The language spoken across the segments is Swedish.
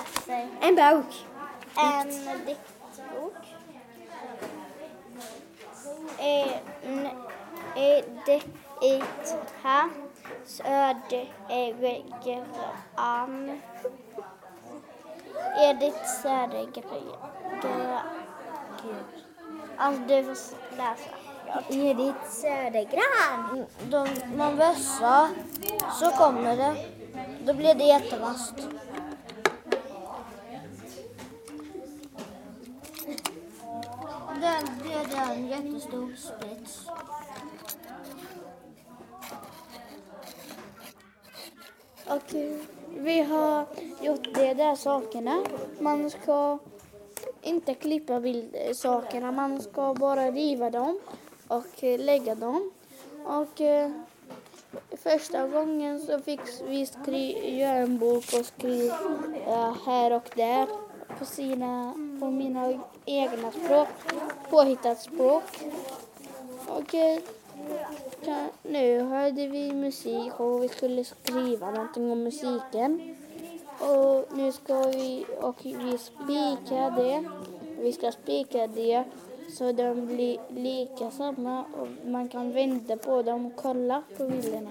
läser En bok. en diktbok. N- det it här Södergran. Edith Södergran. Alltså du får läsa. Edith Södergran. De, man vässar så kommer det. Då blir det jättevasst. Den blir det en jättestor spets. Och eh, vi har gjort de där sakerna. Man ska inte klippa bildsakerna, eh, man ska bara riva dem och eh, lägga dem. Och eh, första gången så fick vi skri- göra en bok och skriva här och där på, sina, på mina egna språk, påhittat språk. Och eh, nu hörde vi musik och vi skulle skriva någonting om musiken. Och nu ska vi, och vi spika det. Vi ska spika det så de blir lika samma och man kan vända på dem och kolla på bilderna.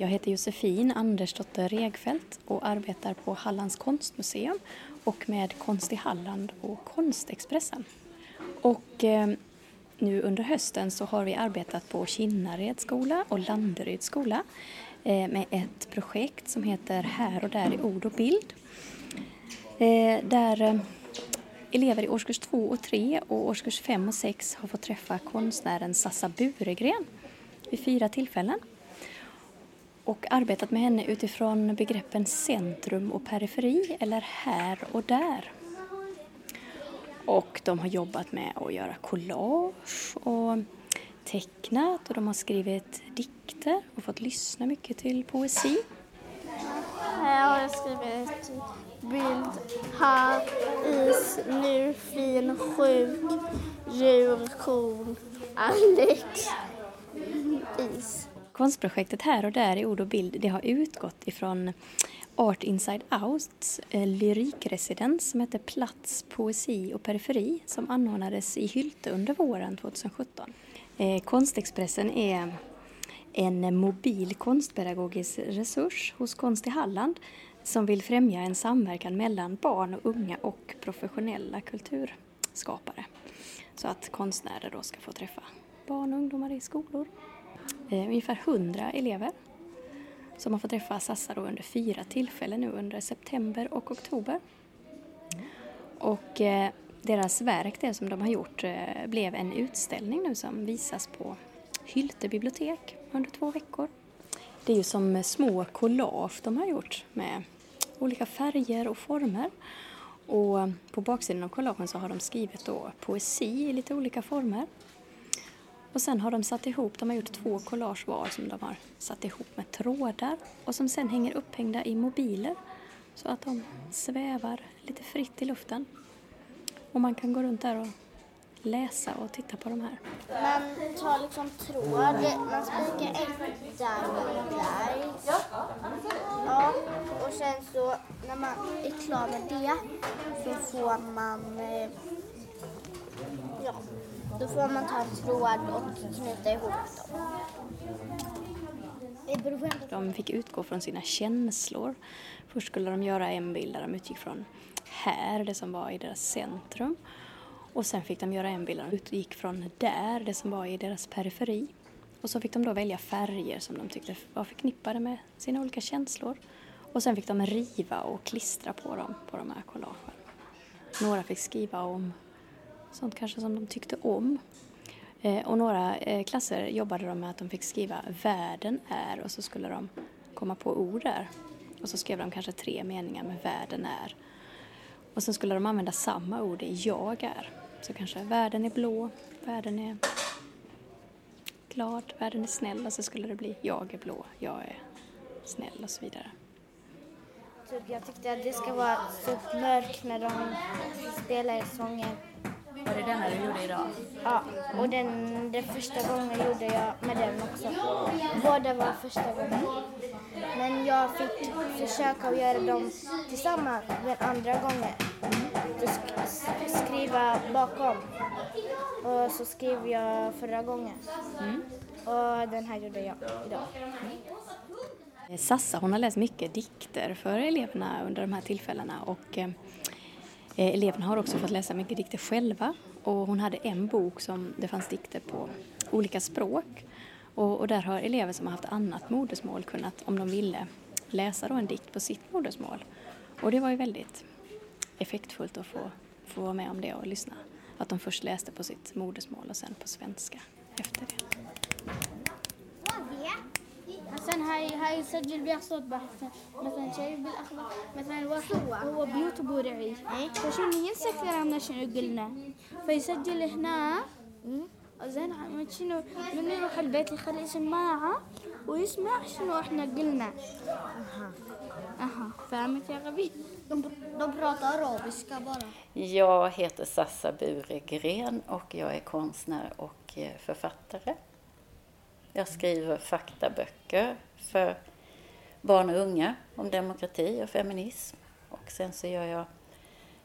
Jag heter Josefin Andersdotter Regfeldt och arbetar på Hallands konstmuseum och med Konst i Halland och Konstexpressen. Och eh, nu under hösten så har vi arbetat på Kinnareds skola och Landeryds skola eh, med ett projekt som heter Här och där i ord och bild. Eh, där eh, elever i årskurs 2 och 3 och årskurs 5 och 6 har fått träffa konstnären Sassa Buregren vid fyra tillfällen och arbetat med henne utifrån begreppen centrum och periferi eller här och där. Och de har jobbat med att göra collage och tecknat och de har skrivit dikter och fått lyssna mycket till poesi. Här har jag skrivit bild. Här, is, nu, fin, sjuk, djur, kon, Alex, is. Konstprojektet Här och där i ord och bild det har utgått ifrån Art Inside Outs eh, lyrikresidens som heter Plats, poesi och periferi som anordnades i Hylte under våren 2017. Eh, Konstexpressen är en mobil konstpedagogisk resurs hos Konst i Halland som vill främja en samverkan mellan barn och unga och professionella kulturskapare. Så att konstnärer då ska få träffa barn och ungdomar i skolor. Eh, ungefär 100 elever som har fått träffa Sassa då under fyra tillfällen nu under september och oktober. Och eh, deras verk, det som de har gjort, eh, blev en utställning nu som visas på Hylte bibliotek under två veckor. Det är ju som små collage de har gjort med olika färger och former. Och på baksidan av collagen så har de skrivit då poesi i lite olika former. Och sen har de satt ihop, de har gjort två collage var som de har satt ihop med trådar och som sen hänger upphängda i mobiler så att de svävar lite fritt i luften. Och man kan gå runt där och läsa och titta på de här. Man tar liksom tråd, man spikar ett där och där. Ja, och sen så när man är klar med det så får man eh, ja, då får man ta en tråd och knyta ihop dem. De fick utgå från sina känslor. Först skulle de göra en bild där de utgick från här, det som var i deras centrum. Och sen fick de göra en bild där de utgick från där, det som var i deras periferi. Och så fick de då välja färger som de tyckte var förknippade med sina olika känslor. Och sen fick de riva och klistra på dem, på de här collagen. Några fick skriva om sånt kanske som de tyckte om. Eh, och några eh, klasser jobbade de med att de fick skriva världen är och så skulle de komma på ord där. Och så skrev de kanske tre meningar med världen är. Och sen skulle de använda samma ord i jag är. Så kanske världen är blå, världen är glad, världen är snäll och så skulle det bli jag är blå, jag är snäll och så vidare. Typ jag tyckte att det ska vara så mörkt när de spelar sången. Var det denna du gjorde idag? Ja, och den, den första gången gjorde jag med den också. Båda var första gången. Men jag fick försöka att göra dem tillsammans den andra gången. Sk- skriva bakom. Och så skrev jag förra gången. Och den här gjorde jag idag. Sassa hon har läst mycket dikter för eleverna under de här tillfällena och eh, Eh, eleverna har också fått läsa mycket dikter själva och hon hade en bok som det fanns dikter på olika språk och, och där har elever som har haft annat modersmål kunnat, om de ville, läsa då en dikt på sitt modersmål. Och det var ju väldigt effektfullt att få, få vara med om det och lyssna. Att de först läste på sitt modersmål och sen på svenska efter det. حسن هاي هاي يسجل بها صوت بحث. مثلا شيء بالاخبار مثلا واحد هو بيوتيوب ورعي. فشنو ينسى كلامنا شنو قلنا. فيسجل هنا. زين عم- شنو؟ من يروح البيت يخلي سماعة ويسمع شنو إحنا قلنا. أها. فهمت يا غبي؟ arabiska bara. Jag heter Sassa Buregren och jag är konstnär och författare. Jag skriver faktaböcker för barn och unga om demokrati och feminism. Och sen så gör jag,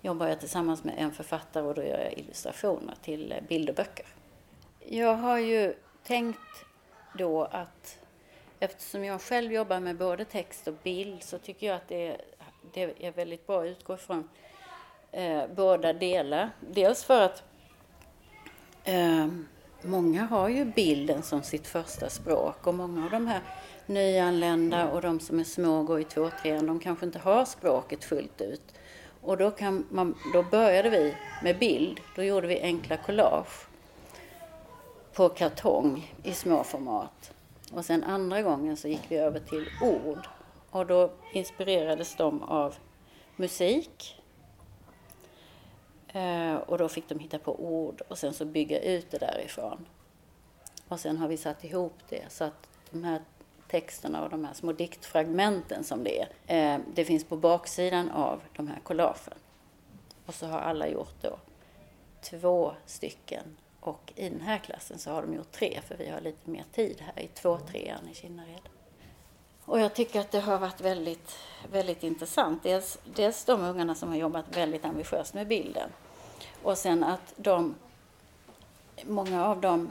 jobbar jag tillsammans med en författare och då gör jag illustrationer till bilderböcker. Jag har ju tänkt då att eftersom jag själv jobbar med både text och bild så tycker jag att det är, det är väldigt bra att utgå ifrån eh, båda delar. Dels för att eh, många har ju bilden som sitt första språk och många av de här nyanlända och de som är små går i två, trean, de kanske inte har språket fullt ut. Och då, kan man, då började vi med bild. Då gjorde vi enkla collage på kartong i små format. Och sen andra gången så gick vi över till ord. Och då inspirerades de av musik. Eh, och då fick de hitta på ord och sen så bygga ut det därifrån. Och sen har vi satt ihop det så att de här texterna och de här små diktfragmenten som det är, eh, det finns på baksidan av de här collagen. Och så har alla gjort då två stycken och i den här klassen så har de gjort tre för vi har lite mer tid här i två trean i Kinnared. Och jag tycker att det har varit väldigt, väldigt intressant. Dels, dels de ungarna som har jobbat väldigt ambitiöst med bilden och sen att de, många av dem,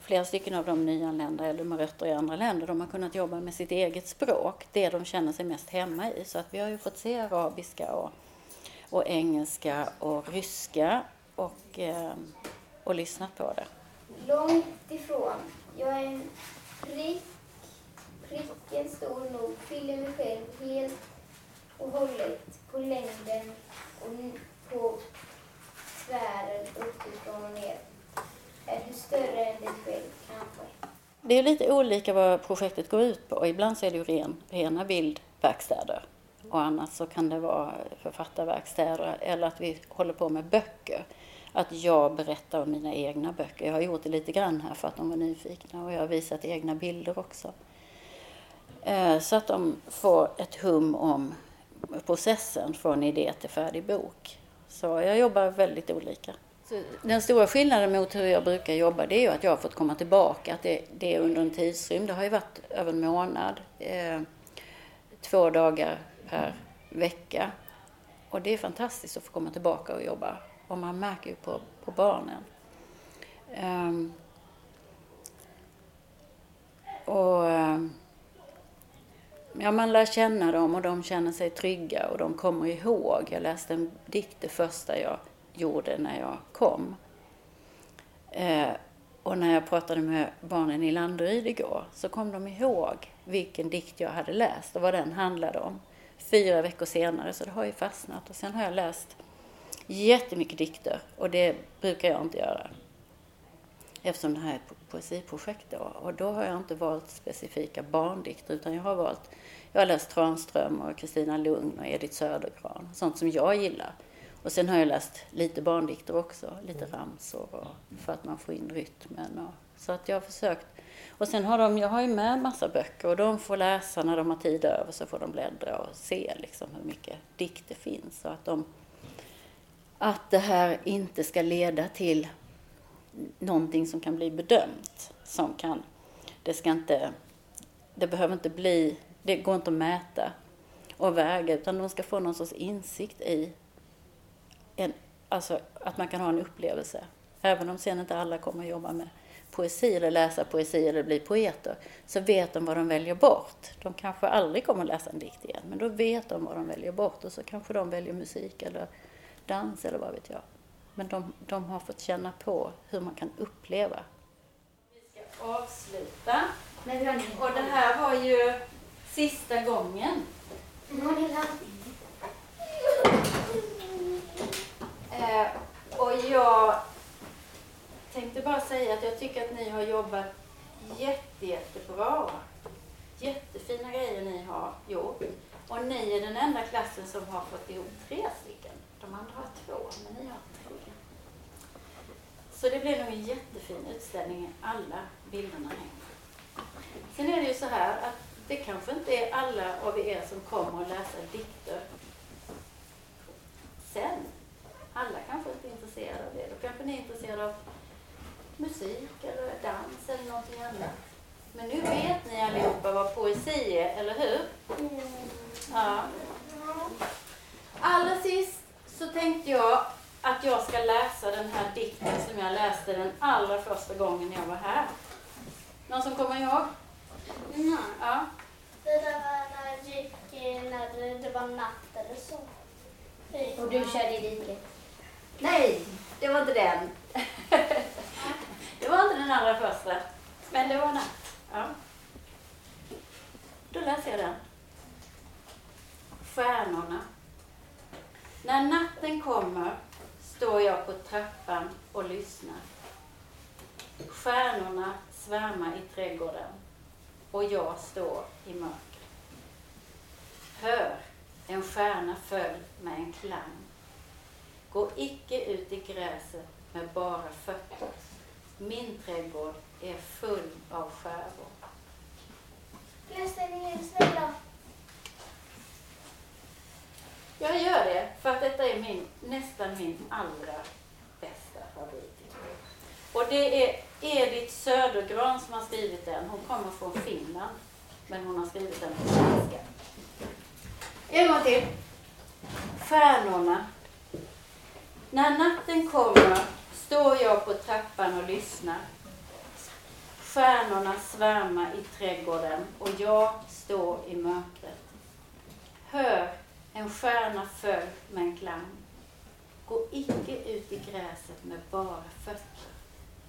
flera stycken av de nyanlända eller med rötter i andra länder, de har kunnat jobba med sitt eget språk, det de känner sig mest hemma i. Så att vi har ju fått se arabiska och, och engelska och ryska och, eh, och lyssnat på det. Långt ifrån. Jag är en prick. Pricken stor nog fyller mig själv helt och hållet på längden och på tvären uppifrån och ner. Är du större än dig själv kanske? Det är lite olika vad projektet går ut på. Ibland så är det ju ren, rena bildverkstäder och annars så kan det vara författarverkstäder eller att vi håller på med böcker. Att jag berättar om mina egna böcker. Jag har gjort det lite grann här för att de var nyfikna och jag har visat egna bilder också. Eh, så att de får ett hum om processen från idé till färdig bok. Så jag jobbar väldigt olika. Så Den stora skillnaden mot hur jag brukar jobba det är ju att jag har fått komma tillbaka. Att det, det är under en tidsrymd. Det har ju varit över en månad. Eh, två dagar per vecka. Och det är fantastiskt att få komma tillbaka och jobba. Och man märker ju på, på barnen. Ehm, och ehm, Ja, man lär känna dem och de känner sig trygga och de kommer ihåg. Jag läste en dikt det första jag gjorde när jag kom. Eh, och när jag pratade med barnen i Landeryd igår så kom de ihåg vilken dikt jag hade läst och vad den handlade om. Fyra veckor senare, så det har ju fastnat. Och sen har jag läst jättemycket dikter och det brukar jag inte göra eftersom det här är poesiprojekt då. Och då har jag inte valt specifika barndikter utan jag har valt, jag har läst Tranström och Kristina Lugn och Edith Södergran, sånt som jag gillar. Och sen har jag läst lite barndikter också, lite ramsor och, för att man får in rytmen. Och, så att jag har försökt. Och sen har de, jag har ju med massa böcker och de får läsa när de har tid över så får de bläddra och se liksom hur mycket dikt det finns. Så att de, att det här inte ska leda till någonting som kan bli bedömt. Som kan, det ska inte, det behöver inte bli, det går inte att mäta och väga utan de ska få någon sorts insikt i en, alltså att man kan ha en upplevelse. Även om sen inte alla kommer att jobba med poesi eller läsa poesi eller bli poeter så vet de vad de väljer bort. De kanske aldrig kommer att läsa en dikt igen men då vet de vad de väljer bort och så kanske de väljer musik eller dans eller vad vet jag. Men de, de har fått känna på hur man kan uppleva. Vi ska avsluta. Och det här var ju sista gången. Eh, och jag tänkte bara säga att jag tycker att ni har jobbat jätte, jättebra. Jättefina grejer ni har gjort. Och ni är den enda klassen som har fått ihop tre stycken. De andra har två, men ni har tre. Så det blir nog en jättefin utställning. Alla bilderna hänger. Sen är det ju så här att det kanske inte är alla av er som kommer att läsa dikter sen. Alla kanske inte är intresserade av det. Då kanske ni är intresserade av musik eller dans eller någonting annat. Men nu vet ni allihopa vad poesi är, eller hur? Mm. Ja. Allra sist så tänkte jag att jag ska läsa den här dikten som jag läste den allra första gången jag var här. Någon som kommer ihåg? Nej. Ja. Det där var när jag gick när det var natt eller så. Och du körde i diket. Nej, det var inte den. det var inte den allra första. Men det var natt. Ja. Då läser jag den. Stjärnorna. När natten kommer står jag på trappan och lyssnar. Stjärnorna svärmar i trädgården och jag står i mörker. Hör, en stjärna föll med en klang. Gå icke ut i gräset med bara fötter. Min trädgård är full av skärvor. Läs snälla. Jag gör det för att detta är min, nästan min allra bästa favorit. Och det är Edith Södergran som har skrivit den. Hon kommer från Finland, men hon har skrivit den på svenska. En gång till. Stjärnorna. När natten kommer står jag på trappan och lyssnar. Stjärnorna svärmar i trädgården och jag står i mörkret. Hör, en stjärna föll med en klang. Gå icke ut i gräset med bara fötter.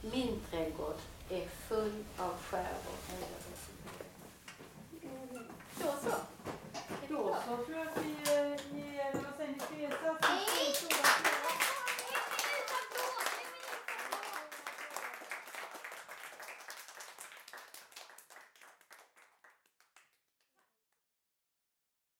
Min trädgård är full av skär. Då så. Då så tror jag att vi eh, ger, vad säger ni,